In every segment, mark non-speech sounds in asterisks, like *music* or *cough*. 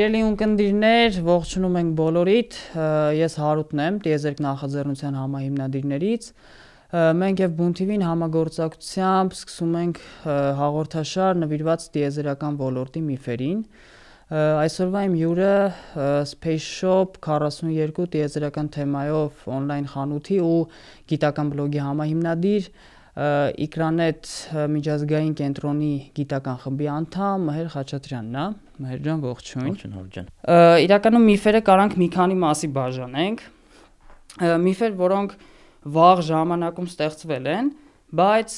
Սիրելի ունկնդիրներ, ողջունում ենք բոլորիդ։ Ես Հարութն եմ, Տիեզերք նախաձեռնության համահիմնադիրներից։ Մենք եւ Բուն TV-ն համագործակցությամբ սկսում ենք հաղորդաշար նվիրված տիեզերական ոլորտի միֆերին։ Այսօրվա իմ հյուրը Space Shop 42 տիեզերական թեմայով on-line խանութի ու գիտական բլոգի համահիմնադիր Իկրանետ միջազգային կենտրոնի գիտական խմբի անդամ Մհեր Խաչատրյանն է։ Մհեր ջան, ողջույն։ Ողջույն, Հարություն ջան։ Իրականում միֆերը կարանք մի քանի մասի բաժանենք։ Միֆեր, որոնք վաղ ժամանակում ստեղծվել են, բայց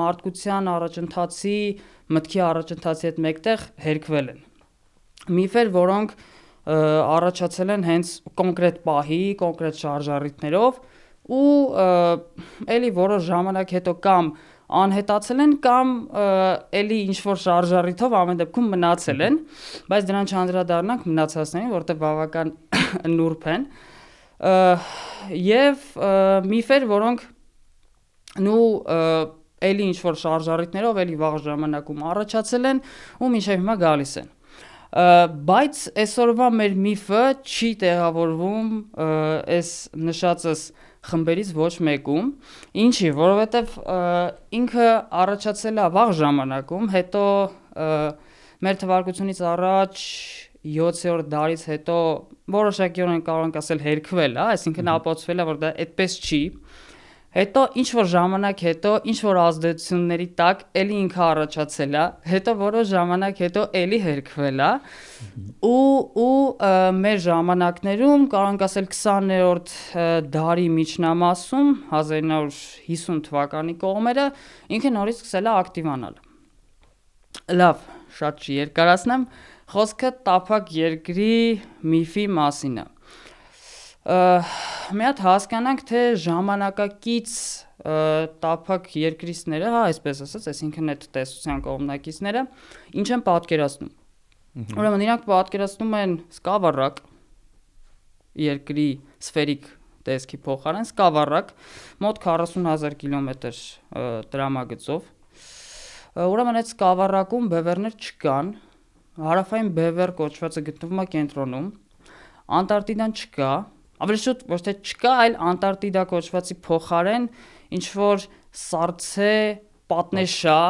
մարդկության առաջընթացի, մտքի առաջընթացի հետ մեկտեղ հերկվել են։ Միֆեր, որոնք առաջացել են հենց կոնկրետ պահի, կոնկրետ շարժառիթներով ու ելի որոշ ժամանակ հետո կամ անհետացել են կամ էլի ինչ որ շարժառիթով ամեն դեպքում մնացել են, բայց դրան չանդրադառնանք մնացածներին, որտեղ բավական *coughs* նուրբ են։ Եվ միֆեր, որոնք նու էլի ինչ որ շարժառիթներով էլի վաղ ժամանակում առաջացել են ու մինչև հիմա գալիս են բայց այսօրվա մեր միֆը չի տեղավորվում այս նշածս խմբերից ոչ մեկում։ Ինչի, որովհետև ինքը առաջացել է վաղ ժամանակում, հետո մեր թվարկությունից առաջ 7-րդ դարից հետո որոշակիորեն կարող ենք ասել հերքվել է, այսինքն ապացուցվել է, որ դա այդպես չի։ Հետո ինչ որ ժամանակ հետո ինչ որ ազդեցությունների տակ էլի ինքը առաջացել է, հետո որոշ ժամանակ հետո էլի հերքվել է ու ու մեր ժամանակներում կարող ասել 20-րդ դարի միջնամասում 1950 թվականի կողմերը ինքը նորից սկսել է ակտիվանալ։ Լավ, շատ չերկարացնեմ, խոսքը տափակ երկրի միֆի մասին է մի հատ հասկանանք, թե ժամանակակից տափակ երկրիստները, հա, այսպես ասած, այսինքն այդ տեսության կողմնակիցները, ինչ են պատկերացնում։ Ուրեմն իրանք պատկերացնում են սկավառակ երկրի սֆերիկ տեսքի փոխարեն սկավառակ մոտ 40000 կիլոմետր տրամագծով։ Ուրեմն այդ սկավառակում բևեռներ չկան, հարավային բևեռ կոչվածը գտնվում է կենտրոնում, Անտարկտիդան չկա, ավելի շուտ ոչ թե չկա, այլ Անտարկտիդա կոչվածի փոխարեն ինչ որ սարցե պատնեշա,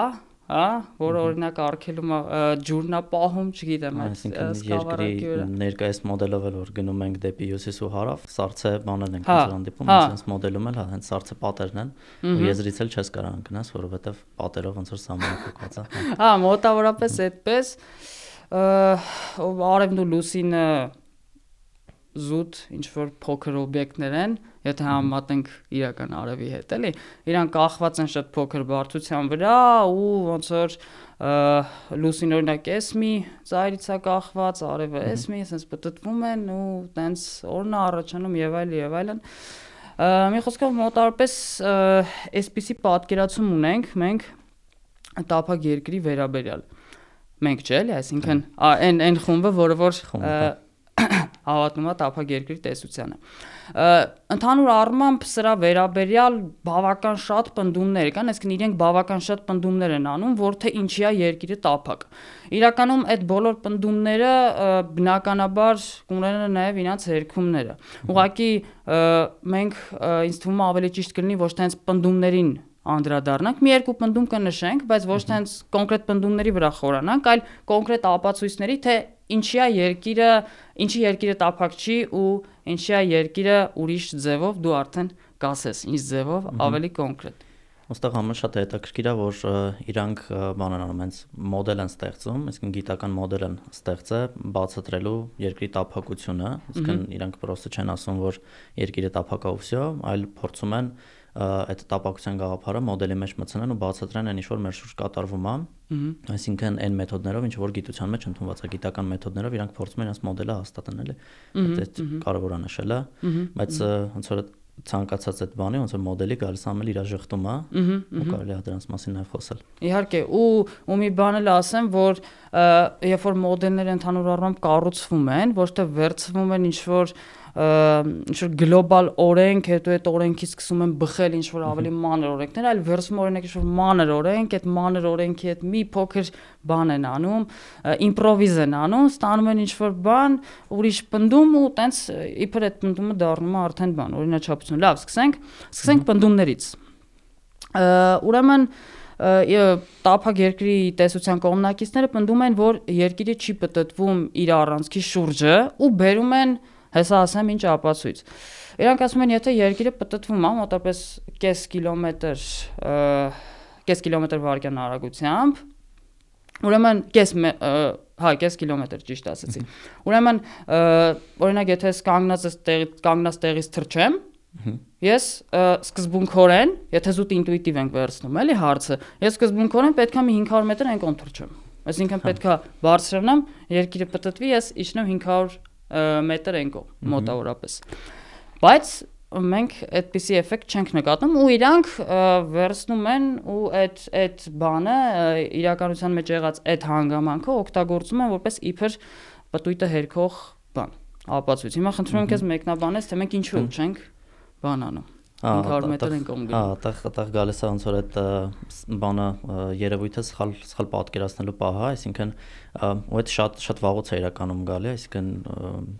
հա, որը օրինակ արկելում ջուրնա պահում, չգիտեմ, այդ սկավառակի վրա։ Ներկայիս մոդելով էլ որ գնում ենք դեպի հյուսիս ու հարավ, սարցե բաներն ենք հենց հանդիպում, հենց մոդելում էլ հա, հենց սարցե պատերն են, ու եզրից էլ չես կարող անցնես, որովհետև պատերով ոնց որ սահմանակված է։ Հա, մոտավորապես այդպես արևն ու լուսինը զուտ ինչ որ փոքր օբյեկտներ են, եթե համեմատենք իրական արևի հետ, էլի, իրան կախված են շատ փոքր բարդության վրա ու ոնց որ լուսին օրինակ էս մի ծայրից է կախված, արևը էս մի, ասես պատտվում են ու տենց օրնա առաջանում եւ այլ եւ այլն։ Մի խոսքով մոտարպես այսպիսի պատկերացում ունենք մենք տափակ երկրի վերաբերյալ մենք չէ՞ այսինքն այն այն խումբը, որը որ հավատնում է տափակ երկրի տեսությանը։ Ընդհանուր առմամբ սրա վերաբերյալ բավական շատ պնդումներ կան, այսինքն իրենք բավական շատ պնդումներ են անում, որ թե ինչի է երկիրը տափակ։ Իրականում այդ բոլոր պնդումները բնականաբար կունենան նաև իրաց հերքումները։ Ուղղակի մենք ինձ թվում է ավելի ճիշտ կլինի ոչ թե հենց պնդումներին անդրադառնանք, մի երկու պնդում կնշենք, բայց ոչ թե հենց կոնկրետ պնդումների վրա խորանանք, այլ կոնկրետ ապացույցների, թե ինչի է երկիրը, ինչի երկիրը տափակ չի ու ինչի է երկիրը ուրիշ ձևով դու արդեն կասես, ինչ ձևով ավելի կոնկրետ։ Ոստեղ համը շատ հետաքրքիր է, որ իրանք բան են անում, հենց մոդել են ստեղծում, այսինքն գիտական մոդել են ստեղծը բացատրելու երկրի տափակությունը, այսինքն իրանք պրոստը չեն ասում, որ երկիրը տափակ է ու վсё, այլ փորձում են այդ տապակության գաղափարը մոդելի մեջ մտցնեն ու բացատրեն այն ինչ որ մեր շուրջ կատարվում է։ Այսինքն այն մեթոդներով, ինչ որ գիտության մեջ ընդունված է, գիտական մեթոդներով իրանք փորձում են այս մոդելը հաստատեն, էլի։ Այդ կարևոր է նշելը, բայց ոնց որ ցանկացած այդ բանի ոնց որ մոդելի գալիս ամել իր ժխտում է ու կարելի է դրանց մասին նաև խոսել։ Իհարկե, ու ու մի բան էլ ասեմ, որ երբ որ մոդելները ընդհանուր առմամբ կառուցվում են, ոչ թե վերցվում են ինչ որ ինչ որ գլոբալ օրենք, հետո այդ օրենքից սկսում են բխել ինչ որ ավելի մանր օրենքներ, այլ վերցում օրինակ ինչ որ մանր օրենք, այդ մանր օրենքի հետ մի փոքր բան են անում, իմպրովիզ են անում, ստանում են ինչ որ բան, ուրիշ պնդում ու տենց իբր այդ պնդումը դառնում է արդեն բան, օրինաչափություն։ Լավ, սկսենք, սկսենք պնդումներից։ Ուրեմն տափակ երկրի տեսության կողմնակիցները պնդում են, որ երկիրը չի պատտվում իր առանցքի շուրջը ու բերում են հեսա ասեմ ինչ ապացույց։ Իրանք ասում են, եթե երկիրը պատտվում է մոտավորապես կես կիլոմետր կես կիլոմետր վարկյան արագությամբ, ուրեմն կես հա, կես կիլոմետր ճիշտ ասացի։ Ուրեմն օրինակ եթե կանգնած ես տեղի կանգնած տեղից թռչեմ, Ես սկզբունքորեն, եթե զուտ ինտուիտիվ ենք վերցնում, էլի հարցը, ես սկզբունքորեն պետքա մի 500 մետր այն կողմ թռչեմ։ Այսինքն հա։ պետքա բարձրանամ, երկիրը պատտվի, ես իջնեմ 500 մետր են կողմ մոտավորապես։ Բայց մենք այդպիսի էֆեկտ չենք նկատում ու իրանք վերցնում են ու այդ այդ բանը իրականության մեջ եղած այդ հանգամանքը օգտագործում են որպես իբր պտույտը հերքող բան ապացույց։ Հիմա խնդրում եմ քեզ մեկնաբանես, թե մենք ինչու չենք բան անում։ 500 մետր են կողմ գնում։ Հա, այդտեղ այդտեղ գալիս է ոնց որ այդ բանը երևույթը սխալ սխալ պատկերացնելու պահը, այսինքն ու այդ շատ շատ վաղուց է իրականում գալի, այսինքն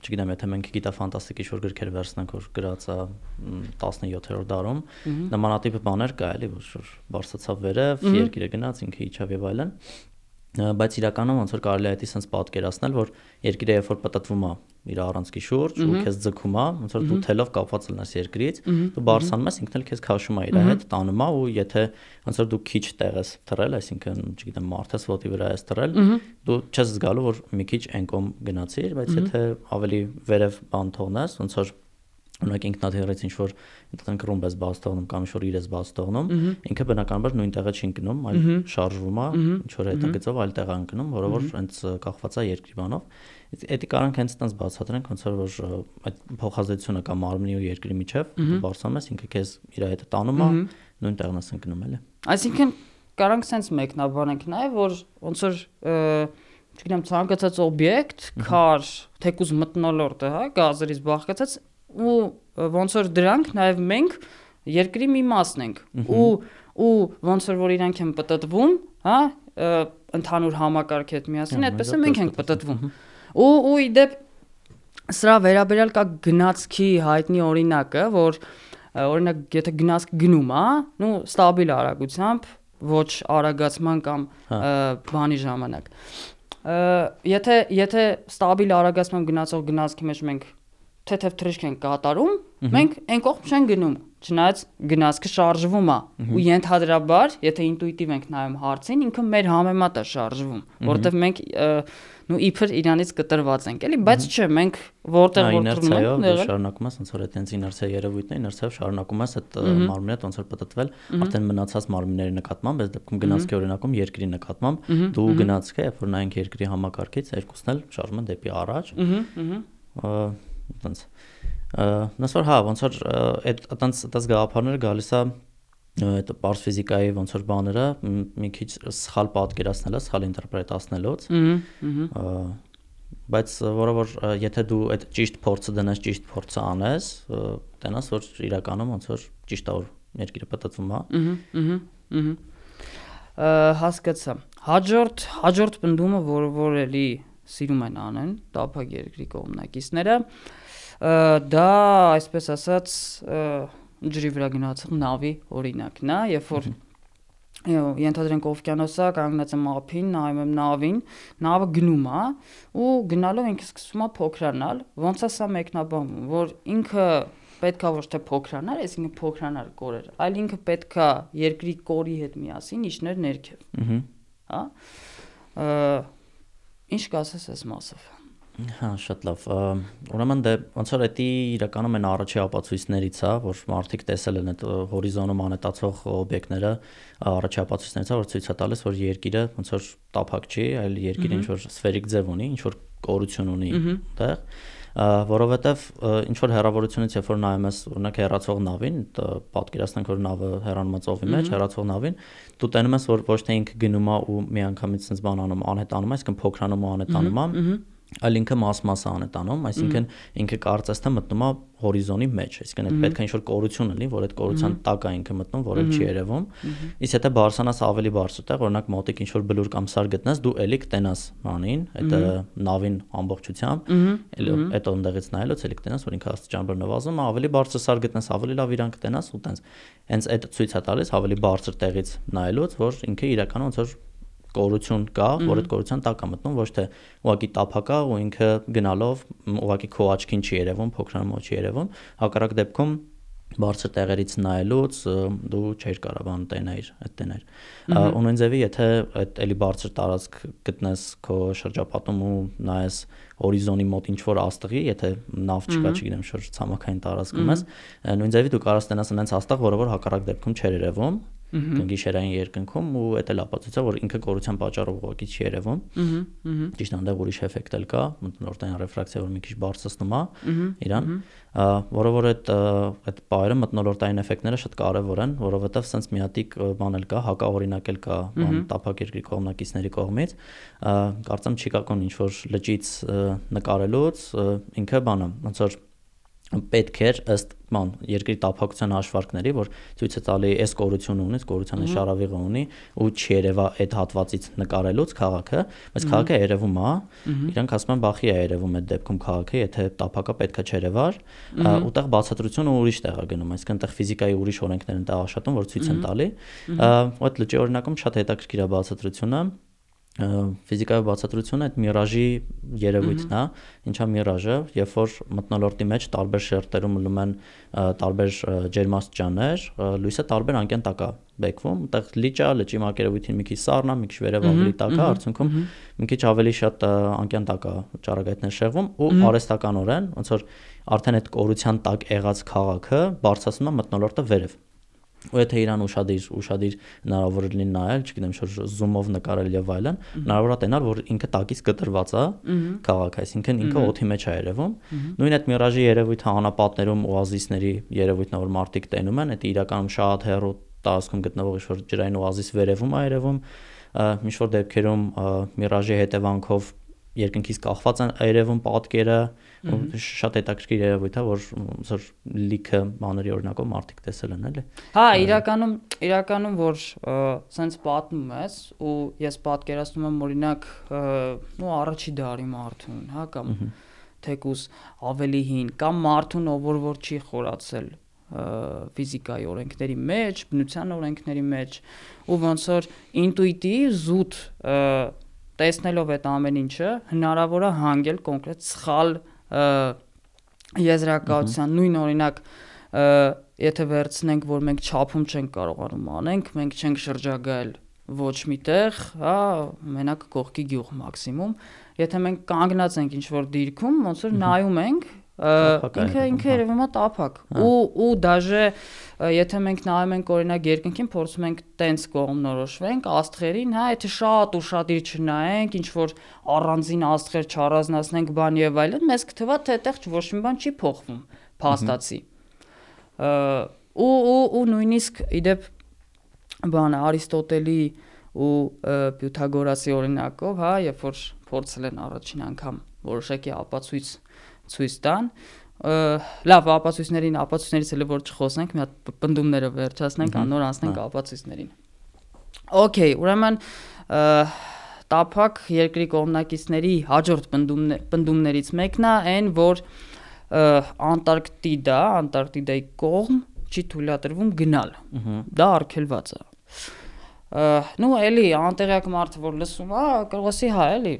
չգիտեմ, եթե մենք գիտա ֆանտաստիկ ինչ-որ գրքեր վերցնենք, որ գրած է 17-րդ դարում, նմանատիպ բաներ կա էլի, որ բարձացավ վերև, երկիրը գնաց, ինքը իջավ եւ այլն բայց իրականում ոնց որ կարելի է այդի sense պատկերացնել, որ երկիրը երբ որ պատտվում է իր առանցքի շուրջ ու քեզ ձգում է, ոնց որ դու թելով կապված լինես երկրից, դու բարձանում ես, ինքն էլ քեզ քաշում է իր հետ, տանում է ու եթե ոնց որ դու քիչ տեղ ես թռել, այսինքն, չգիտեմ, մարդես ոտի վրա ես թռել, դու չես զգալու, որ մի քիչ այնկոմ գնացիր, բայց եթե ավելի վերև բան թողնես, ոնց որ օրինակ ինքնաթիռից ինչ որ ընտրենք ռումբ ես բաց թողնում կամ ինչ որ իր ես բաց թողնում, ինքը բնականաբար նույն տեղը չի ընկնում, այլ շարժվում է, ինչ որ հետագծով այլ տեղ ընկնում, որը որ հենց կախված է երկրի բանով։ Էդի կարանք հենց տենց բացատրենք, ոնց որ այդ փոխազդեցությունը կամ մարմնի ու երկրի միջև բարձրանում ես, ինքը քեզ իր հետ տանում է, նույն տեղն ես ընկնում էլի։ Այսինքն կարանք սենց մեկնաբանենք նաև, որ ոնց որ չգիտեմ, ցանկացած օբյեկտ, քար, թեկուզ մտնոլորտը, հա, գազերից բաղկացած ու ոնց որ դրանք նաև մենք երկրի մի մասն ենք ու ու ոնց որ որ իրանք են պատտվում, հա, ընդհանուր համակարգի հետ միասին, այդպես է մենք ենք պատտվում։ Ու ու իդեպ սրա վերաբերյալ կա գնացքի հայտնի օրինակը, որ օրինակ եթե գնացք գնում է, նու ստաբիլ արագությամբ, ոչ արագացման կամ հա։ բանի ժամանակ։ Եթե եթե ստաբիլ արագացման գնացող գնացքի մեջ մենք թեթև թրիշք են կատարում, մենք այն կողմ չեն գնում, չնայած գնացքը շարժվում է ու ենթադրաբար, եթե ինտուիտիվ ենք նայում հարցին, ինքը մեր համեմատ է շարժվում, որովհետև մենք նու իբր իրանից կտրված ենք, էլի, բայց չէ, մենք որտեղ որ թռնում ենք, շարունակում ես ոնց որ այդ իներցիա երևույթն է, իներցիայով շարունակում ես այդ մարմինը ոնց որ պատտվել, արդեն մնացած մարմինների նկատմամբ, այս դեպքում գնացքի օրինակում երկրի նկատմամբ, դու գնացքը, երբ որ նայենք երկրի համակարգից, երկուսն էլ շարժում են դեպի առաջ։ Ահա այտենց նոս որ հա ոնց որ այդ այտենց այտենց գաղափարները գալիս է այդ պարզ ֆիզիկայի ոնց որ բաները մի քիչ սխալ պատկերացնելը, սխալ ինտերպրետացնելուց։ Ահա բայց որը որ եթե դու այդ ճիշտ փորձը դնես, ճիշտ փորձը անես, տենաս որ իրականում ոնց որ ճիշտ է որ երկիրը պատտվում է։ Ահա, ահա հասկացա։ Հաջորդ հաջորդ բնդումը, որը որ էլի սիրում են անեն տափակ երկրի կողմնակիցները դա այսպես ասած ջրի վրա գնացող նավի օրինակն է երբ որ ենթադրենք օվկիանոսա կանգնած եմ ափին, նայում եմ նավին, նավը գնում է ու գնալով ինքը սկսում է փոքրանալ, ոնց է սա մեկնաբանվում, որ ինքը պետքա ոչ թե փոքրանար, այսինքն փոքրանար կորեր, այլ ինքը պետքա երկրի կորի հետ միասին իջներ ներքև։ Հա։ Ինչ կասես այս մասով։ Հա, շատ լավ։ Ուրեմն դե ոնց որ դա իրականում են առաջի ապացույցներից է, որ մարդիկ տեսել են այդ հորիզոնում անետացող օբյեկտները, առաջի ապացույցներից է, որ ցույց է տալիս, որ երկիրը ոնց որ տափակ չի, այլ երկիրը ինչ որ սֆերիկ ձև ունի, ինչ որ կորություն ունի այդտեղ որովհետև ինչ որ հեռավորությունից երբ որ նայում ես օրինակ հեռացող նավին, պատկերացնենք որ նավը հեռանում է ծովի մեջ, հեռացող նավին, դու տենում ես որ ոչ թե ինքը գնում է ու միանգամից sense բան անում, անհետանում է, այսինքն փոքրանում ու անհետանում է, այլ ինքը մաս-մասան է տանում, այսինքն ինքը կարծես թե մտնում է հորիզոնի մեջ, այսինքն այդ պետք է ինչ-որ կորություն լինի, որ այդ կորության տակ է ինքը մտնում, որ էլ չի երևում։ Իսկ եթե բարձրանաս ավելի բարձր տեղ, օրինակ մոտիկ ինչ-որ բլուր կամ սար գտնես, դու էլի կտենաս բանին, այդ նավին ամբողջությամբ, էլ այդ ոնդեղից նայելուց էլի կտենաս, որ ինքը աստիճանաբար նվազում է, ավելի բարձր սար գտնես, ավելի լավ իրան կտենաս ու տենց։ Հենց այդ ցույց է տալիս ավելի բարձր տեղից նայելուց, որ ինքը իրականում ոնց որ կորություն կա, որ այդ կորության տակ է մտնում, ոչ թե ուղակի տափակա ու ինքը գնալով ուղակի քո աչքին չի երևում, փոքրանալ չի երևում, հակառակ դեպքում բարձր տեղերից նայելուց դու չէր կարող բան տենայր, այդ տենայր։ Ու նույն ձևի, եթե այդ էլի բարձր տարածք գտնես քո շրջապատում ու նայես հորիզոնի մոտ ինչ որ աստղի, եթե նավ չկա, չգիտեմ, շուրջ ցամաքային տարածքում ես, նույն ձևի դու կարող ես տենաս այնց աստղ, որը որ հակառակ դեպքում չէր երևում, գիշերային երկնքում ու դա էլ ապացույց է որ ինքը կորության պատճառով ուղղակի չի երևում ճիշտ այնտեղ ուրիշ էֆեկտ էլ կա մտնորդային ռեֆրակցիա որ մի քիչ բարձրացնում է իրան որը որ այդ այդ բայրը մտնորդային էֆեկտները շատ կարևոր են որովհետև սենց միատիկ բան էլ կա հակաօրինակ էլ կա բան տափակ երկրի կողմնակիցների կողմից կարծեմ չի կական ինչ որ լճից նկարելուց ինքը բանը ոնց որ պետք էր ըստ ման երկրի տափակության հաշվարկների, որ ցույց է տալի այս կորությունը ունի, կորությանը շարավիղը ունի ու չերևա այդ հատվածից նկարելուց քաղաքը, բայց քաղաքը երևում է, իրանք ասում են բախի է երևում այդ դեպքում քաղաքը, եթե տափակը պետքա չերևար, ուտեղ բացատրությունը ուրիշ տեղ է գնում, այսինքն այդտեղ ֆիզիկայի ուրիշ օրենքներ են տեղ աշխատում, որ ցույց են տալի։ Այդ լճի օրինակում շատ հետաքրքիր է բացատրությունը ֆիզիկայի բացատրությունը այդ միրաժի երևույթն է, ինչա միրաժը, երբ որ մտնոլորտի մեջ տարբեր շերտերում մնում են տարբեր ջերմաստիճաններ, լույսը տարբեր անկյան տակ է բեկվում, այդտեղ լիճա, լճի մակերևույթին մի քիչ սառնա, մի քիչ վերև ավելի տակ է, արդյունքում մի քիչ ավելի շատ անկյան տակ է ճառագայթներ շեղվում ու արհեստականորեն, ոնց որ արդեն այդ կորության տակ եղած քաղաքը բարձրացնում է մտնոլորտը վերև ու եթե իրան ուշադիր ուշադիր հնարավոր լինի նայել, չգիտեմ, շուտ զումով նկարել եւ այլն, հնարավոր է տենալ, որ ինքը տակից կտրված է քաղաք, այսինքն ինքը օթի մեջ է երևում։ Նույն այդ միրաժի երևույթը անապատներում օազիսների երևույթն որ մարդիկ տենում են, դա իրականում շատ հեռու տարածքում գտնվող ինչ-որ ջրային օազիս վերևում է երևում, ինչ որ դեպքերում միրաժի հետևանքով երկնքից կախված են երևում պատկերը, շատ հետաքրքիր երևույթ է, որ ոնց լիքը բաների օրինակով մարդիկ տեսել են, էլի։ Հա, իրականում իրականում որ սենց պատմում ես ու ես պատկերացնում եմ օրինակ, նո առաջի դարի մարդուն, հա, կամ թեկուս ավելի հին, կամ մարդուն, ով որ որ չի խորացել ֆիզիկայի օրենքների մեջ, բնության օրենքների մեջ ու ոնց որ ինտուիտիվ զուտ տեսնելով այդ ամեն ինչը հնարավոր է հանգել կոնկրետ սխալ եզրակացության նույն օրինակ եթե վերցնենք որ մենք չափում չենք կարողանում անենք մենք չենք շրջագայել ոչ միտեղ հա մենակ կողքի գյուղ մաքսիմում եթե մենք կանգնած ենք ինչ որ դիրքում ոնց որ նայում ենք ինքը ինքը երևում է տափակ ու ու դաժե եթե մենք նայում ենք օրինակ երկնքին փորձում ենք տենց կողմնորոշվենք աստղերին հա եթե շատ ուշադիր չնայենք ինչ որ առանձին աստղեր չառանձնացնենք բան եւ այլն մեզ կթվա թե այդտեղ ոչ մի բան չի փոխվում փաստացի ու ու ու նույնիսկ իդեպ բանը Արիստոտելի ու Պյութագորասի օրինակով հա երբ որ փորձել են առաջին անգամ որոշակի ապացույց ցույց տան լավ ապացույցներին ապացույցներից էլ որ չխոսենք մի հատ պնդումները վերջացնենք անոր անցնենք հա։ ապացույցներին Okay, ուրեմն տափակ երկրի կողմնակիցների հաջորդ պնդումներից մեկն է այն որ Անտարկտիդա, Անտարկտիդայի կողմ չի թույլատրվում գնալ։ Դա արգելված է։ Նու էլի անտեղյակ մարդը որ լսում է, կարող է հա էլի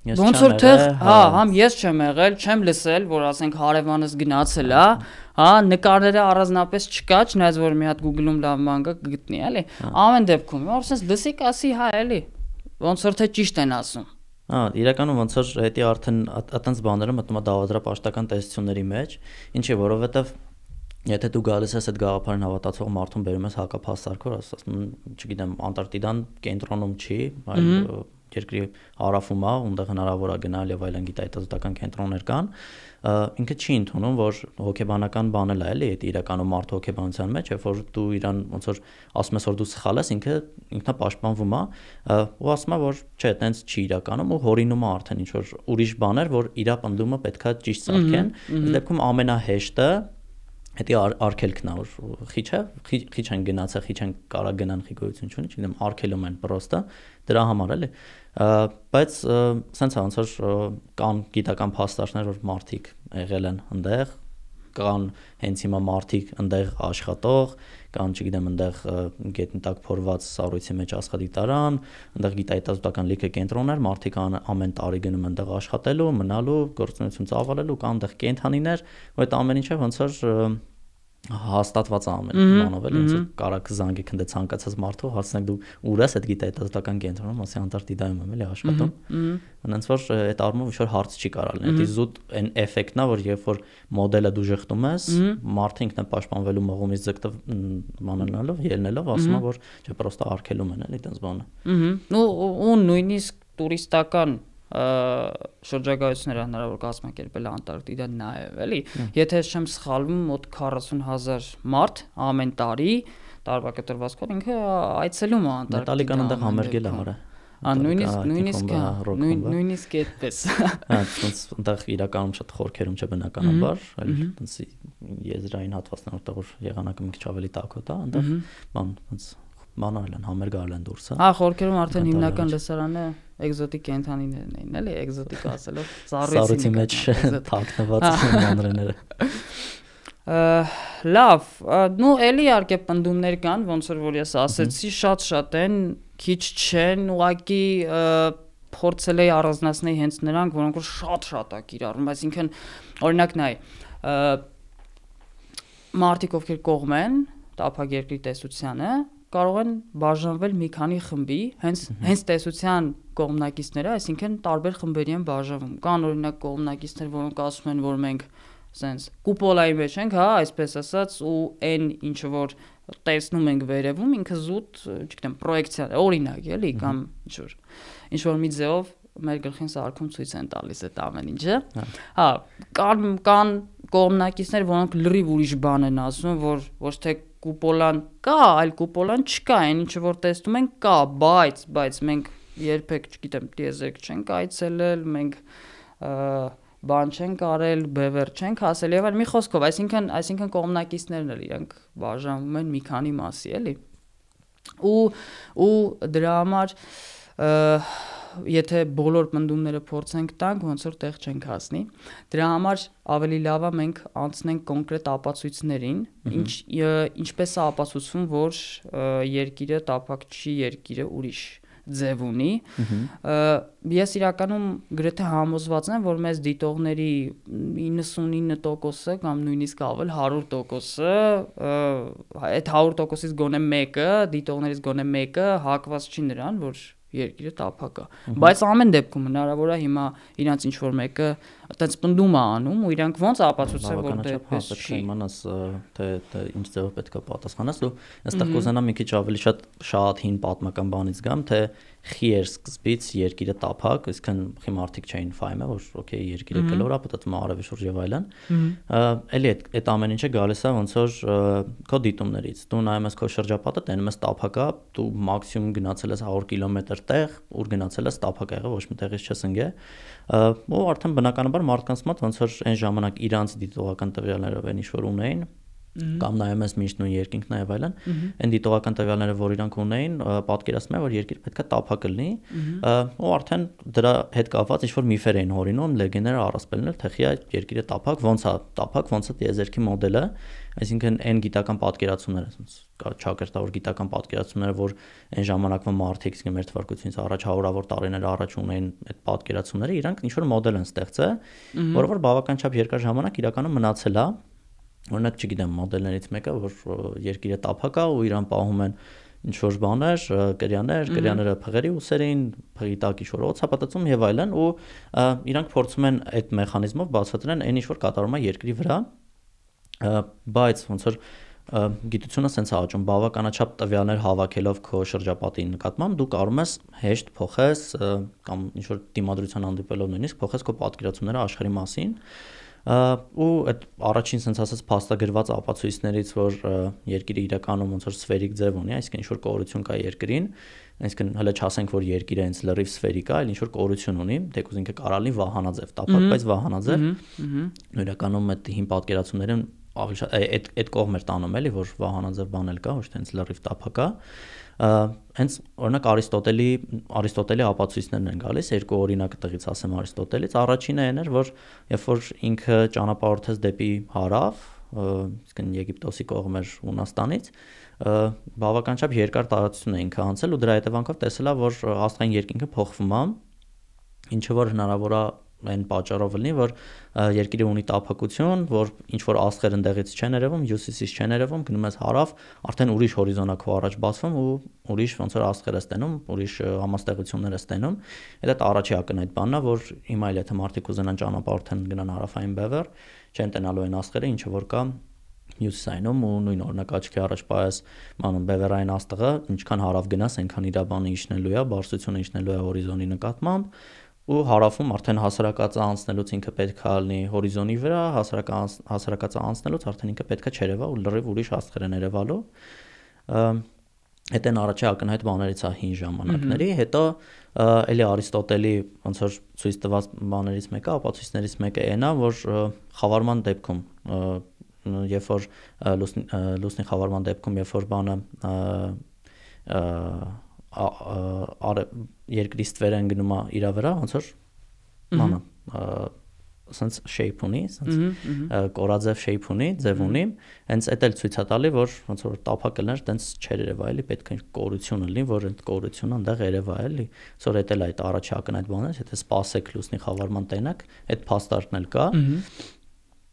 Ոնց որ թեղ, հա, հա, համ ես չեմ եղել, չեմ լսել, որ ասենք հարևանս գնացել է, հա, նկարները առանձնապես չկա, չնայած որ մի հատ Google-ում լավ ման կա գտնի, էլի։ Ամեն դեպքում, ասես լսիկ ասի, հա, էլի։ Ոնց որ թե ճիշտ են ասում։ Հա, իրականում ոնց որ հետի արդեն այտենց բաները մտնում է դավադրապաշտական տեսությունների մեջ, ինչի որովհետև Եթե դու գալիս ես այդ գաղափարին հավատացող մարդուն բերում ես հակափաստարկոր, ասում, չգիտեմ, Անտարկտիդան կենտրոնում չի, այլ երկրի հարավում է, որտեղ հնարավոր է գնալ եւ այլն գիտահետազոտական կենտրոններ կան, ինքը չի ընդունում, որ հոգեբանական բան էլ է, էլի, այդ իրականում մարդու հոգեբանության մեջ, երբ որ դու իրան ոնց որ ասում ես, որ դու սխալ ես, ինքը ինքնապաշտպանվում է ու ասում է, որ չէ, տենց չի իրականում ու հորինում է արդեն ինչ որ ուրիշ բաներ, որ իրա պնդումը պետքա ճիշտ սարքեն։ Այս դեպքում ամենահեշտը հետի արկելքն է որ խիչ է խիչ են գնացա խիչ են կարա գնան խիգոյություն չունի չգիտեմ արկելում են պրոստը դրա համար էլի բայց սենց է ոնց որ կան գիտական փաստարկներ որ մարդիկ եղել են այնտեղ կան հենց հիմա մարդիկ այնտեղ աշխատող, կան, չգիտեմ, այնտեղ գետնտակ փորված սառույցի մեջ աշխատիտարան, այնտեղ գիտահետազոտական լիքը կենտրոններ, մարդիկ ամեն տարի գնում այնտեղ աշխատելու, մնալու, գործունեություն ծավալելու, կան այնտեղ կենթանիներ, ու այդ ամեն ինչը ոնց որ հաստատված է ամեն բանով էլ ոնց կարակ զանգի քնდე ցանկացած մարդու հասնեք դու ուր ես այդ գիտահետազոտական կենտրոնում ասի Անտարկտիդայում եմ էլի աշխատում ոնց որ այդ առումով ինչ որ հարց չի կարա լինել դա զուտ այն էֆեկտն է որ երբ որ մոդելը դու ժխտում ես մարդը ինքն է պաշտպանվելու մողումից ձգտվ մանանալով ելնելով ասում է որ չէ պրոստը արկելում են էլի այդպես բանը ու նույնիսկ տուրիստական շրջագայությունները հնարավոր կազմակերպել Անտարկտիդա նաև, էլի։ Եթե չեմ սխալվում, մոտ 40000 մարդ ամեն տարի տարվա կտրվածքով ինքը այցելում է Անտարկտիդա։ Մետալիկան այնտեղ համերգել է արա։ Ա նույնիսկ նույնիսկ նույնիսկ այդպես։ Հա, ոնց այնտեղ իրականում շատ խորքերում չէ բնականաբար, այլ ոնց եզրային հատվածներ որտեղ որ եղանակը մի քիչ ավելի տաքոտ է, այնտեղ բան ոնց մանարել են, համեր գարել են դուրս։ Հա, խորքերում արդեն հիմնական լսարանը էկզոտիկ կենթանիներն էին, էլի, *laughs* էկզոտիկ ասելով, ծառույցի մեջ թաքնված *laughs* մանրեները։ Լավ, նու էլի իհարկե պնդումներ կան, ոնց որ որ ես ասեցի, շատ-շատ են, քիչ չեն, ուղակի փորձել էի առանձնացնել հենց նրանք, որոնք որ շատ-շատ է կիրառում, այսինքն օրինակ նայ մարտիկ ովքեր կողմ են տափակ երկրի տեսությանը կարող են բաժանվել մի քանի խմբի, հենց հենց տեսության կողմնակիցները, այսինքն տարբեր խմբերի են բաժանվում։ Կան օրինակ կողմնակիցներ, որոնք ասում են, որ մենք սենց կուպոլայի մեջ ենք, հա, այսպես ասած, ու այն ինչ որ տեսնում ենք վերևում, ինքը զուտ, չգիտեմ, պրոյեկցիա է, օրինակ, էլի, կամ ինչ որ ինչ որ մի ձևով մեր գլխին սարքում ցույց են տալիս այդ ամեն ինչը։ Հա, հա կան կան կողմնակիցներ, որոնք լրիվ ուրիշ բան են ասում, որ ոչ թե կուպոլան կա, այլ կուպոլան չկա, այն ինչը որ տեսնում ենք կա, բայց բայց մենք երբեք, չգիտեմ, դիեզերք չենք այցելել, մենք բան չենք արել, բևեր չենք հասել եւ այլ մի խոսքով, այսինքն, այսինքն կողմնակիցներն էլ իրենք բաժանվում են մի քանի մասի, էլի։ Ու ու դրա համար եթե բոլոր պնդումները փորձենք տանք, ոնց որ տեղ չենք հասնի։ Դրա համար ավելի լավ է մենք անցնենք կոնկրետ ապացույցներին, ինչ ինչպես է ապացուցվում, որ երկիրը տափակ չի, երկիրը ուրիշ ձև ունի։ Ես իրականում գրեթե համոզված եմ, որ մեզ դիտողների 99%-ը կամ նույնիսկ ավել 100%-ը այդ 100%-ից գոնե մեկը, դիտողներից գոնե մեկը հակված չի նրան, որ երկիրը տափակ է։ Բայց ամեն դեպքում հնարավոր է հիմա իրանց ինչ որ մեկը այտենց պնդում է անում ու իրանք ոնց ապացուցեն որ դե այդպես չի։ Իմանաս թե թե ինչ ձևով պետք է պատասխանես ու այստեղ կուզենամ մի քիչ ավելի շատ շատ հին պատմական բանից գամ թե խի էր սկզբից երկիրը տափակ, այսինքն խի մարդիկ չէին ֆայմը, որ օքեյ երկիրը կլոր է, պատտում արևի շուրջ եւ այլն։ Էլի այդ այդ ամեն ինչը գալիս է ոնց որ քո դիտումներից։ Դու նայում ես քո շրջապատը, տենում ես տափակա, դու մաքսիմում գնացել ես 100 կիլոմետր տեղ, ուր գնացել ես տափակ եղել, ոչ մի տեղից չես ընկե։ Ու արդեն բնականաբար մարդկանց մոտ ոնց որ այն ժամանակ իրանց դիտողական տվյալներով են ինչ որ ունեին, կամ նայում ես միշտ նույն երկինքն եւ այլն այն դիտողական տվյալները որ իրանք ունեին պատկերացնում է որ երկիր պետքա տափակ լինի ու արդեն դրա հետ կապված ինչ որ միֆեր էին հորինում լեգենդները առասպելներ թե խիա երկիրը տափակ ոնց է տափակ ոնց է տիեզերքի մոդելը այսինքն այն գիտական պատկերացումները ասենց ճակերտավոր գիտական պատկերացումները որ այն ժամանակվա մարդիկ իսկ մեր թվարկությունից առաջ 100-ավոր տարիներ առաջ ունեին այդ պատկերացումները իրանք ինչ որ մոդել են ստեղծել որը որ բավական չափ երկար ժամանակ իրականում մնացել է Օրինակ, չգիտեմ, մոդելներից մեկը, որ երկիրը տափակ է ու իրան պահում են ինչ որ բաներ, կրյաներ, կրյաները փղերի ուսեր էին, փղի տակ ինչ որ օծապատացում եւ այլն ու իրանք փորձում են այդ մեխանիզմով բացատրեն այն ինչ որ կատարում է երկրի վրա բայց ոնց որ գիտությունը է աճում բավականաչափ տվյալներ հավաքելով քո շրջապատի նկատմամբ դու կարող ես հեշտ փոխես կամ ինչ որ դիմադրության հանդիպելով նույնիսկ փոխես քո պատկերացումները աշխարհի մասին ու այդ առաջին sense ասած փաստագրված ապացույցներից որ երկիրը իրականում ոնց որ սֆերիկ ձև ունի, այսինքն ինչ որ կորություն կա երկրին, այսինքն հələ չասենք որ երկիրը հենց լրիվ սֆերիկ է, այլ ինչ որ կորություն ունի, դեկուզ ինքը կարալի վահանաձև, տապակ, բայց վահանաձև։ Իրականում այդ հին պատկերացումները ավելի շատ այդ այդ կողմ էր տանում էլի որ վահանաձև բան էլ կա, ոչ թե հենց լրիվ տափակա հենց օրինակ Արիստոտելի Արիստոտելի ապացույցներն են գալիս երկու օրինակ տղից ասեմ Արիստոտելից առաջինը այն էր որ երբ որ ինքը ճանապարհորդեց դեպի հարավ իսկ Եգիպտոսի կողմ էր Հունաստանից բավականաչափ երկար տարածություն է ինքը անցել ու դրա հետևանքով տեսել է որ աստղային երկինքը փոխվում է ինչը որ հնարավոր է այն պատճառով լինի, որ երկիրը ունի տափակություն, որ ինչ որ աստղեր ընդեղից չեն երևում, հյուսիսից չեն երևում, գնում ես հարավ, արդեն ուրիշ հորիզոնա քո առաջ բացվում ու ուրիշ ոնց որ աստղեր ես տենում, ուրիշ համաստեղություններ ես տենում։ Այդ առաջի ակնհայտ բանն է, որ հիմա էլ եթե մարդիկ ուզենան ճանապարհորդեն գնան հարավային բևեռ, չեն տենալու այն աստղերը, ինչը որ կա հյուսիսայինում ու նույն օրինակ աչքի առաջ պայես մանուն բևերային աստղը ինչքան հարավ գնաս այնքան իր բանը իջնելու է բարձրությունը իջնելու է հորիզոնի նկատմամբ ու հարավում արդեն հասարակածը անցնելուց ինքը պետքա լինի հորիզոնի վրա, հասարակած հասարակածը անցնելուց արդեն ինքը պետքա չերևա ու լրիվ ուրիշ աստղեր են երևալու։ Այդ են առաջի ակնհայտ բաներից է հին ժամանակների, հետո էլի Արիստոտելի ոնց որ ցույց տված բաներից մեկը, ապացույցներից մեկը այնա, որ խավարման դեպքում երբ որ լուսնի խավարման դեպքում երբ որ բանը երկրի ստվեր են գնում իր վրա, ոնց որ մանա սենց shape ունի, սենց կորաձև shape ունի, ձև ունի, հենց էդ էլ ցույց է տալի, որ ոնց որ տափակը լներ, տենց չեր երևա էլի, պետք է կորություն լինի, որ այդ կորությունը այնտեղ երևա էլի։ Սոր էդ էլ այդ առաջի ակնհայտ բանն է, եթե սպասեք լուսնի խավարման տենակ, այդ փաստարկն էլ կա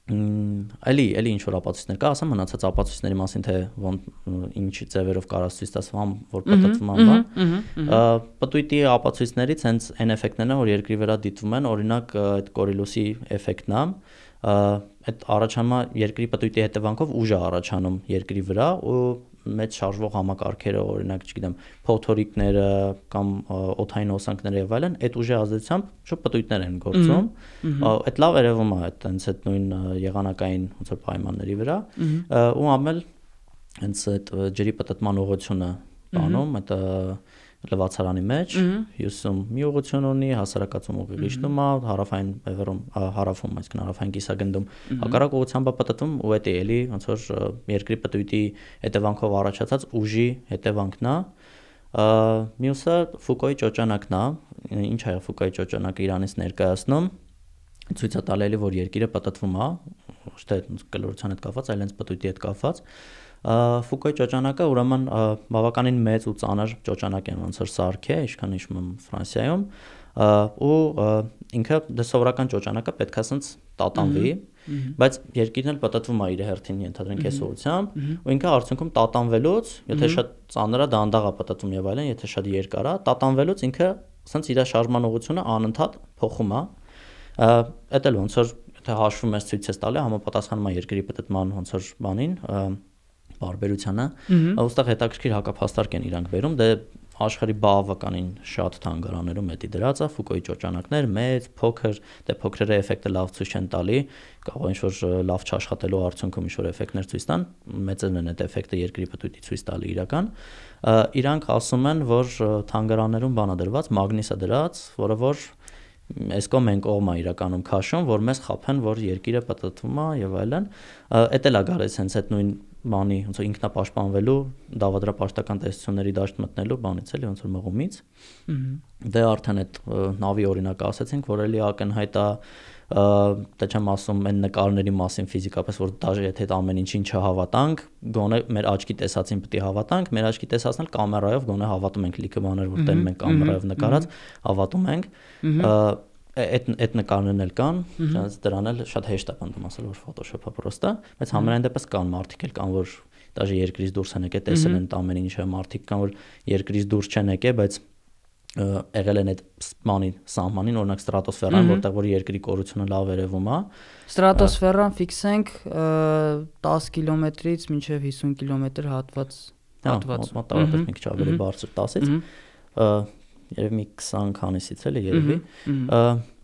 էլի էլի ինչ որ ապացույցներ կա, ասեմ մնացած ապացույցների մասին թե ոնց ինչ ձևերով կարաս ցույց տաս վամ որ պատտվում ան բան։ Պտույտի ապացույցներից հենց այն էֆեկտներն են որ երկրի վրա դիտվում են, օրինակ այդ կորիլոսի էֆեկտն է, այդ առաջանա երկրի պտույտի հետևանքով ուժ է առաջանում երկրի վրա ու մեծ շարժվող համակարգերը, օրինակ, չգիտեմ, փոթորիկները կամ օթային հոսանքները եւ այլն, այդ ուժի ազդեցությամբ շուտ պտույտներ են գործում։ Այդ լավ երևում է այդ հենց այդ նույն եղանակային ոնց որ պայմանների վրա ու ամել հենց այդ ջրի պտտման ուղղությունը բանում, այդ լվացարանի մեջ, հյուսում մի ուղղություն ունի, հասարակացում ուղիղ իջնում է, հարավային բևեռում, հարավում, այսինքն հարավային կիսագնդում հակառակ ուղղությամբ է պատտվում ու դա էլի ոնց որ երկրի պտույտի հետևանքով առաջացած ուժի հետևանքն է։ Մյուսը Ֆուկոյի ճոճանակն է, ինչ է Ֆուկոյի ճոճանակը Իրանից ներկայացնում ցույց է տալելի որ երկիրը պատտվում է ոչ թե կլորության հետ կապված այլ հենց պտույտի հետ կապված Ֆուկոյի ճոճանակը ուրեմն բավականին մեծ ու ծանր ճոճանակ է ոնց որ սարք է, ինչքան հիշում եմ Ֆրանսիայում, ու ինքը դե սովորական ճոճանակը պետքա սենց տատանվի, բայց երկիրն էլ պատտվում է իր հերթին ենթադրենք այս ուղությամբ, ու ինքը արդյունքում տատանվելուց, եթե շատ ծանր է, դանդաղ է պատտվում եւ այլն, եթե շատ երկար է, տատանվելուց ինքը սենց իր շարժման ուղությունը անընդհատ փոխում է։ Էդ էլ ոնց որ թե հաշվում ես ցույց ես տալի համապատասխանում է երկրի պատտման ոնց որ բանին, բարբերությանը, ուստեղ հետաքրքիր հակափաստարկ են իրանք վերում, դե աշխարհի բավականին շատ թանգարաներում էդի դրած է Ֆուկոյի ճոճանակներ, մեծ, փոքր, դե փոքրերը էֆեկտը լավ ցույց չեն տալի, կարող ինչ որ լավ չաշխատելու արդյունքում ինչ որ էֆեկտներ ցույց տան, մեծերն են այդ էֆեկտը երկրի պտույտի ցույց տալի իրական։ Իրանք ասում են, որ թանգարաներում բանա դրված, մագնիսը դրած, որը որ այս կողմ են կողմը իրականում քաշում, որ մեզ խափեն, որ երկիրը պատտվում է եւ այլն։ Էդ էլ է գալիս հենց այդ նույն բանի ոնց որ ինքնապաշտպանվելու դավադրապաշտական տեսությունների դաշտ մտնելու բանից էլի ոնց որ մղումից դե արդեն այդ նավի օրինակը ասացինք որ էլի ակնհայտ է դա չեմ ասում այն նկարների մասին ֆիզիկապես որ դաժե եթե այդ ամեն ինչին չհավատանք գոնե մեր աչքի տեսածին պետք է հավատանք մեր աչքի տեսածն էլ կամերայով գոնե հավատում ենք լիքը բաներ որ տենում ենք կամերայով նկարած հավատում ենք այդ այդ նկարներն էլ կան, չնայած դրան էլ շատ հեշտ է բնդում ասել որ Photoshop-ը պրոստա, բայց համենայն դեպս կան մարդիկ էլ կան որ դաժե երկրից դուրս են եկել, տեսել են ամեն ինչը, մարդիկ կան որ երկրից դուրս չեն եկել, բայց եղել են այդ բանի սահմանին, օրինակ ստրատոսֆերան, որտեղ որ երկրի կորությունը լավ երևում է։ Ստրատոսֆերան ֆիքսենք 10 կիլոմետրից մինչև 50 կիլոմետր հատված հատված։ Մոտավորապես մի քիչ ավելի բարձր 10-ից։ Երևի մի 20 քանիսից էլի երևի։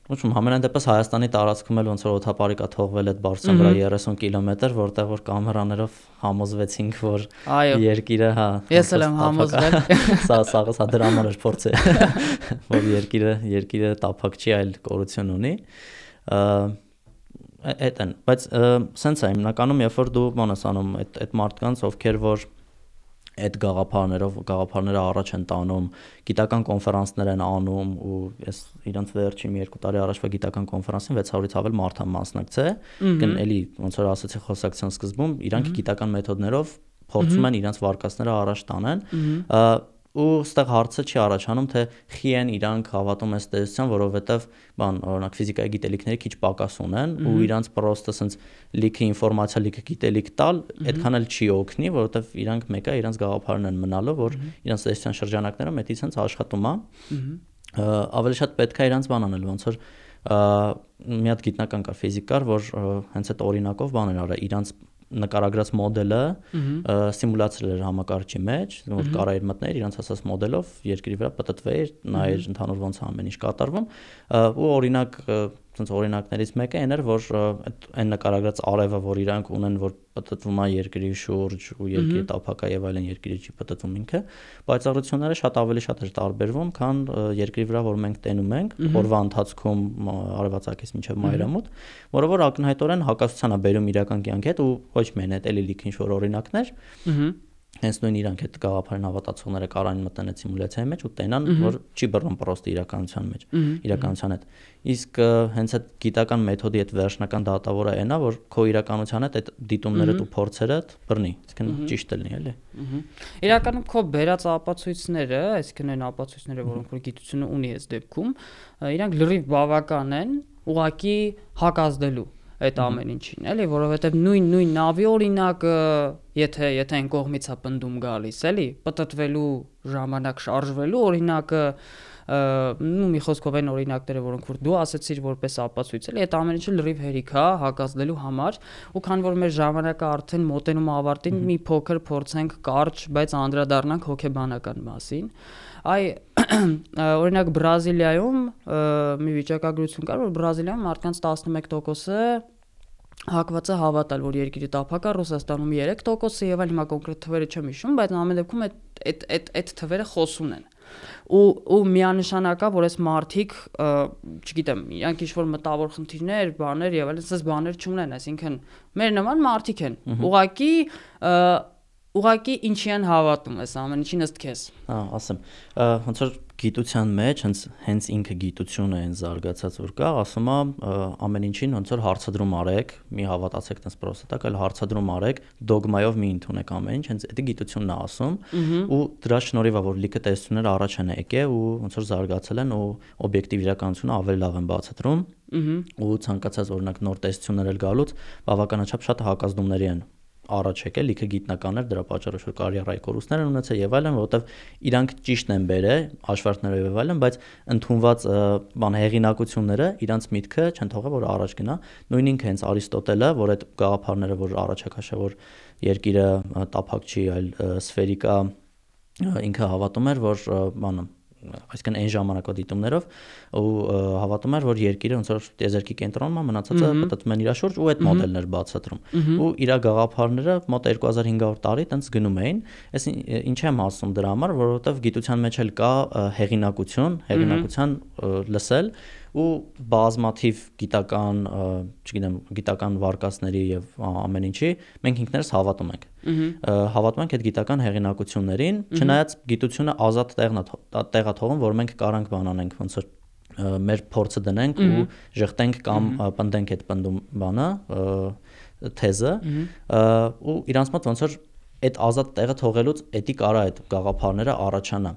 Ոչմ համենայն դեպս Հայաստանի տարածքում էլ ոնց որ օթապարիկա թողվել այդ բարձրության վրա 30 կիլոմետր, որտեղ որ կամերաներով համոզվեցինք, որ երկիրը, հա, ես էլ եմ համոզվել։ *laughs* Սա սա սա դրա համար էր փորձը, *laughs* որ երկիրը երկիրը տափակ չի, այլ կորություն ունի այդ են բայց սենց է հիմնականում երբ որ դու ես անում այդ այդ մարդկանց ովքեր որ այդ գաղափարներով գաղափարները առաջ են տանում, գիտական կոնֆերանսներ են անում ու ես իրանց վերջին 2 տարի առաջվա գիտական կոնֆերանսին 600-ից ավել մարդ եմ մասնակցել, կն էլի ոնց որ ասացի խոսակցության սկզբում, իրանք գիտական մեթոդներով փորձում են իրանց վարկածները առաջ տանեն ու ստեղ հարցը չի առաջանում թե խի են իրանք հավատում այս տեսության, որովհետև բան օրինակ ֆիզիկայի գիտելիքների քիչ պակաս ունեն ու իրանք պրոստը սենց լիքը ինֆորմացիա, լիքը գիտելիք տալ, այդքան էլ չի օգնի, որովհետև իրանք մեկը իրանք գաղափարն են մնալու, որ իրանք տեսության շրջանակները մեծ սենց աշխատում է։ Ավելի շատ պետք է իրանք բան անել, ոնց որ մի հատ գիտնական կա ֆիզիկար, որ հենց այդ օրինակով բաներ արա, իրանք նկարագրած մոդելը սիմուլացրել էր համակարգչի մեջ, որ կարա իր մտներ իրանց ասած մոդելով երկրի վրա պատտվեր, նայեր ընդհանուր ոնց ամեն ինչ կատարվում ու օրինակ ցենց օրինակներից մեկը այն էր, որ այն նկարագրած արևը, որ իրանք ունեն, որ պատտվում է երկրի շուրջ ու երկրի տափակա եւ այլն երկրի չի պատտվում ինքը, պայծառությունները շատ ավելի շատ էր տարբերվում, քան երկրի վրա, որ մենք տենում ենք օրվա ընթացքում արևածագից մինչև մայրամուտ, որը որ ակնհայտորեն հակասության է բերում իրական կյանքի հետ ու ոչ միայն այդ էլի լիք ինչ որ օրինակներ հենց նույն իրանք այդ գաղափարին հավատացողները կարան մտնեն այդ սիմուլյացիայի մեջ ու տենան, որ չի բռնում պրոստը իրականության մեջ, իրականության հետ։ Իսկ հենց այդ գիտական մեթոդի այդ վերջնական դատավորը այնա, որ քո իրականության հետ այդ դիտումներդ ու փորձերդ բռնի, այսինքն ճիշտ լինի, էլի։ Իրականում քո բերած ապացույցները, այսինքն այն ապացույցները, որոնք որ գիտությունը ունի այս դեպքում, իրանք լրիվ բավական են ուղակի հակազդելու այդ ամեն ինչին, էլի, որովհետև նույն նույն նավի օրինակը, եթե եթե այն կողմից է պնդում գալիս, էլի, պատտվելու ժամանակ շարժվելու օրինակը, նու մի խոսքով այն օրինակները, որոնք որ դու ասացիր որպես ապացույց, էլի, այդ ամեն ինչը լրիվ հերիք է հակազդելու համար, ու քան որ մեր ժամանակը արդեն մոտենում ավարտին, մի փոքր փորձենք կարճ, բայց անդրադառնանք հոգեբանական մասին այ օրինակ Բրազիլիայում մի վիճակագրություն կար, որ Բրազիլիայում մարդկանց 11%-ը հակված է հավատալ, որ երկիրը տափակ է, Ռուսաստանում 3%-ը եւ այլ հիմա կոնկրետ թվերը չեմ հիշում, բայց ամեն դեպքում այդ այդ այդ այդ թվերը խոսուն են ու ու միանշանակա որ այս մարտիկ չգիտեմ իրանք ինչ որ մտավոր խնդիրներ, բաներ եւ այլն, ասես բաներ չունեն, այսինքն մեր նման մարտիկ են։ Ուղղակի ուղակի ինչի են հավատում ես ամեն ինչին ըստ քեզ։ Հա, ասեմ։ Ոնց որ գիտության մեջ հենց հենց ինքը գիտությունը այն զարգացած որ կա, ասում է ամեն ինչին ոնց որ հարցադրում արեք, մի հավատացեք տես պրոստակ, այլ հարցադրում արեք, դոգմայով մի ընդունեք ամեն ինչ, հենց դա գիտությունն է ասում ու դրա շնորհիվ է որ լիքը տեսություններ առաջ են եկել ու ոնց որ զարգացել են ու օբյեկտիվ իրականությունը ավելի լավ են բացատրում ու ցանկացած օրինակ նոր տեսություններ էլ գալուց բավականաչափ շատ հակազդումների են առաջ եկել լիքը գիտնականներ դրա պատճառով որ կարիերայի կորուստներ են ունեցել եւ այլն, որովհետեւ իրանք ճիշտ են բերել աշխարհներով եւ այլն, բայց ընդունված բան հեղինակությունները իրանք միտքը չեն թողել որ առաջ գնա։ Նույն ինքը հենց Արիստոտելը, որ այդ գաղափարները որ առաջ է քաշել որ երկիրը տափակ չի, այլ սֆերիկա ինքը հավատում էր, որ բանը այսինքն այն ժամանակվա դիտումներով ու հավատում էր որ երկիրը ոնց որ տեզերքի կենտրոնում է մնացածը պատտվում են իր շուրջ ու այդ մոդելներ բացատրում ու իր գաղափարները մոտ 2500 տարի տենց գնում էին այս ինչ եմ ասում դրա համար որովհետև գիտության մեջ էլ կա հեղինակություն հեղինակության լսել ու բազմաթիվ գիտական, չգիտեմ, գիտական վարկածների եւ ամեն ինչի մենք ինքներս հավատում ենք։ Հավատում ենք այդ գիտական հեղինակություններին, չնայած գիտությունը ազատ տեղն է տեղա թողում, որ մենք կարանք բանանենք ոնց որ մեր փորձը դնենք ու ժխտենք կամ պնդենք այդ պնդում բանը թեզը ու իրանց մոտ ոնց որ այդ ազատ տեղը թողելուց էդի կարա այդ գաղափարները առաջանա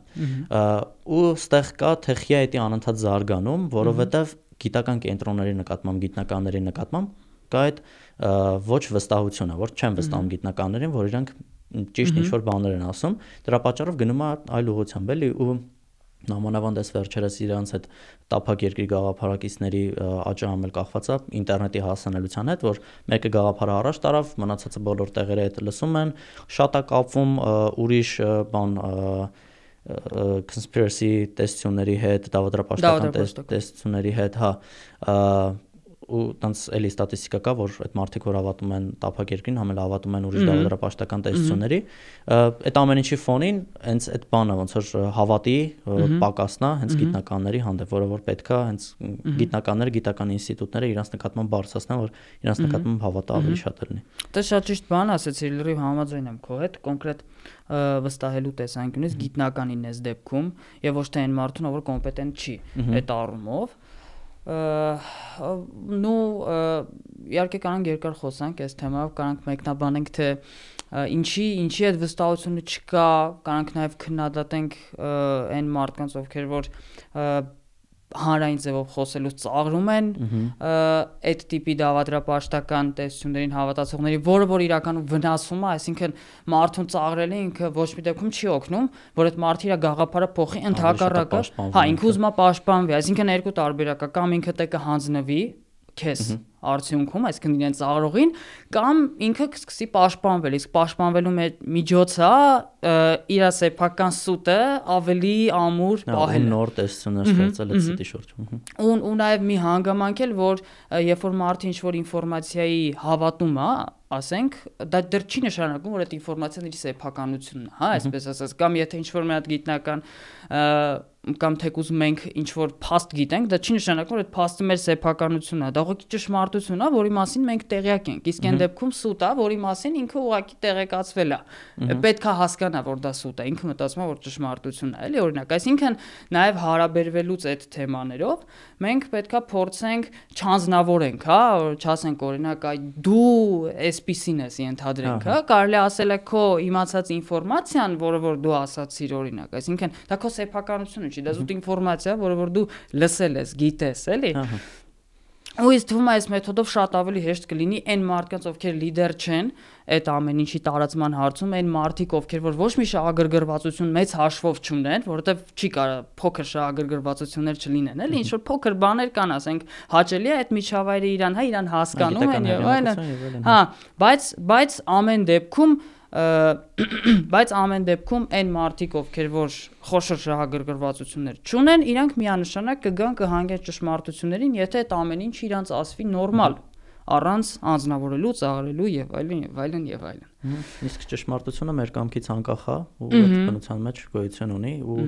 ու ստեղ կա թեխիա էդի անընդհատ զարգանում որովհետև գիտական կենտրոնների նկատմամբ գիտնականների նկատմամբ կա այդ ոչ վստահությունը որ չեն վստահում գիտնականներին որ իրանք ճիշտ ինչ որ բաներ են ասում դրա պատճառով գնում է այլ ուղղությամբ էլի ու նամանավանդ էս վերջերս իրանց այդ տափակ երկրի գաղափարակիցների աճը համել կախված է ինտերնետի հասանելիության հետ, որ մեկը գաղափարը առաջ տարավ, մնացածը բոլոր տեղերը այդ լսում են, շատ է կապվում ուրիշ բան conspiracy տեսությունների հետ, դավադրապաշտական տեսությունների հետ, հա, ու տենց էլի ստատիստիկա կա, որ այդ մարդիկ, որ հավատում են տափակ երկրին, համել հավատում են ուրիշ դավադրապաշտական տեսությունների, այդ ամեն ինչի ֆոնին հենց այդ բանը ոնց որ հավատի պակասնա հենց գիտնականների հանդեպ, որը որ պետքա հենց գիտնականները, գիտական ինստիտուտները իրանց նկատմամբ բարձրացնեն, որ իրանց նկատմամբ հավատը ավելի շատ լինի։ Դա շատ ճիշտ բան ասեցի, լրիվ համաձայն եմ քո հետ, կոնկրետ վստահելու տեսանկյունից գիտնականին ես դեպքում եւ ոչ թե այն մարդուն, ով կոմպետենտ չի այդ առումով նու իհարկե կարանք երկար խոսանք այս թեմայով, կարանք մեկնաբանենք թե ինչի ինչի այդ վստահությունը չկա, կարանք նաև քննադատենք այն մարդկանց, ովքեր որ հանրային ձևով խոսելուց ծաղրում են այդ տիպի դավադրապաշտական տեսություններին հավատացողների, որը որ իրականում վնասում է, այսինքն մարդուն ծաղրելը ինքը ոչ մի դեպքում չի օգնում, որ այդ մարդը իր գաղափարը փոխի ընդհակառակը, հա, ինքը ուզում է պաշտպանվի, այսինքն երկու տարբերակ է, կամ ինքը տեկը հանձնվի քեզ արդյունքում, այսինքն իրեն ծաղրողին, կամ ինքը կսկսի պաշտպանվել, իսկ պաշտպանվելու միջոցը իր սեփական սուտը ավելի ամուր պահել նոր տեսություններ ստեղծել այդ սուտի շուրջ։ Ու ու նաև մի հանգամանք էլ, որ երբ որ մարդը ինչ որ ինֆորմացիայի հավատում է, ասենք, դա դեռ չի նշանակում, որ այդ ինֆորմացիան իր սեփականությունն է, հա, այսպես ասած, կամ եթե ինչ որ մի հատ գիտնական կամ թեկուզ մենք ինչ որ փաստ գիտենք, դա չի նշանակում, որ այդ փաստը մեր սեփականությունն է, դա ուղղակի ճշմարտություն է, որի մասին մենք տեղյակ ենք։ Իսկ այն դեպքում սուտ է, որի մասին ինքը ուղղակի տեղեկացվել է։ Պետք է հասկանա, որ դա սուտ է, ինքը մտածում է, որ ճշմարտություն է, էլի օրինակ։ Այսինքն նաև հարաբերվելուց այդ թեմաներով մենք պետքա փորձենք չանձնավորենք, հա, չասենք օրինակ, այ դու այսպիսին ես ենթադրենք, հա, կարելի ասել է քո իմացած ինֆորմացիան, որը որ դու ասացիր օրինակ, այսինքն դա քո սեփականությունը չի, դա զուտ ինֆորմացիա, որը որ դու լսել ես, գիտես, էլի։ Ահա ու ինձ թվում է այս մեթոդով շատ ավելի հեշտ կլինի այն մարդկանց, ովքեր լիդեր չեն այդ ամեն ինչի տարածման հարցում, այն մարդիկ, ովքեր որ ոչ մի շահագրգռվածություն մեծ հաշվով չունեն, որովհետև չի կարա փոքր շահագրգռվածություններ չլինեն, էլի ինչ որ փոքր բաներ կան, ասենք, հաճելի է այդ միջավայրը իրան, հա, իրան հասկանում են եւ այլն։ Հա, բայց բայց ամեն դեպքում *clears throat* բայց ամեն դեպքում այն մարդիկ, ովքեր որ խոշոր շահագրգռվածություններ չունեն, իրանք միանշանակ կգան կհանգեն ճշմարտություններին, եթե այդ ամեն ինչ իրանց ասվի նորմալ առանց անznավորելու, ծաղրելու եւ այլն եւ այլն եւ այլն։ Իսկ ճշմարտությունը մեր կամքից անկախ է ու այդ բնության մեջ գոյություն ունի ու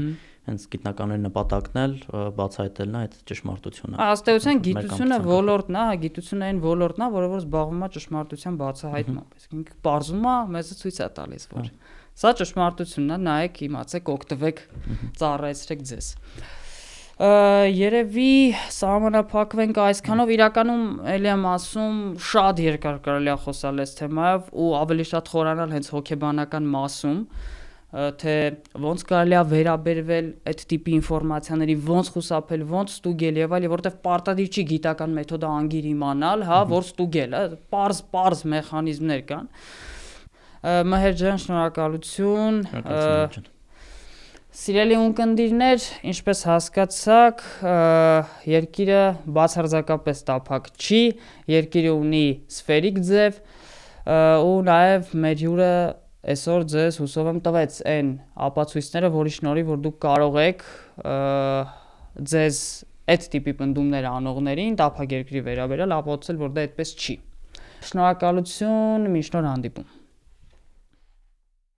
հենց գիտնականների նպատակն էլ բացահայտելն է այդ ճշմարտությունը։ Աստեյության գիտությունը ոլորտն է, գիտությունը այն ոլորտն է, որը որ զբաղվում է ճշմարտության բացահայտմամբ։ Իսկ ինքը բարձում է, մեզ ցույց է տալիս, որ սա ճշմարտությունն է, նայեք, իմացեք, օգտվեք, ծառայեցրեք ձեզ երևի սահմանափակվենք այսքանով իրականում ելի եմ ասում շատ երկար կարելի է խոսալ այս թեմայով ու ավելի շատ խորանալ հենց հոգեբանական մասում թե ոնց կարելի է վերաբերվել այդ տիպի ինֆորմացիաների, ոնց խուսափել, ոնց ստուգել եւ այլ, որովհետեւ պարտադիր չի գիտական մեթոդը անգիր իմանալ, հա, որ ստուգել, հա, པարզ པարզ մեխանիզմներ կան։ Մհեր ջան, շնորհակալություն։ Սիրելի ունկնդիրներ, ինչպես հասկացաք, երկիրը բացարձակապես տափակ չի, երկիրը ունի սֆերիկ ձև ու նաև մեր հյուրը այսօր ձեզ հուսով եմ տվեց այն ապացույցները, որի շնորհիվ որ դուք կարող եք ձեզ այդ տիպի պնդումներ անողներին տափակ երկրի վերաբերյալ ապացուցել, որ դա այդպես չի։ Շնորհակալություն, մի շնոր հանդիպում։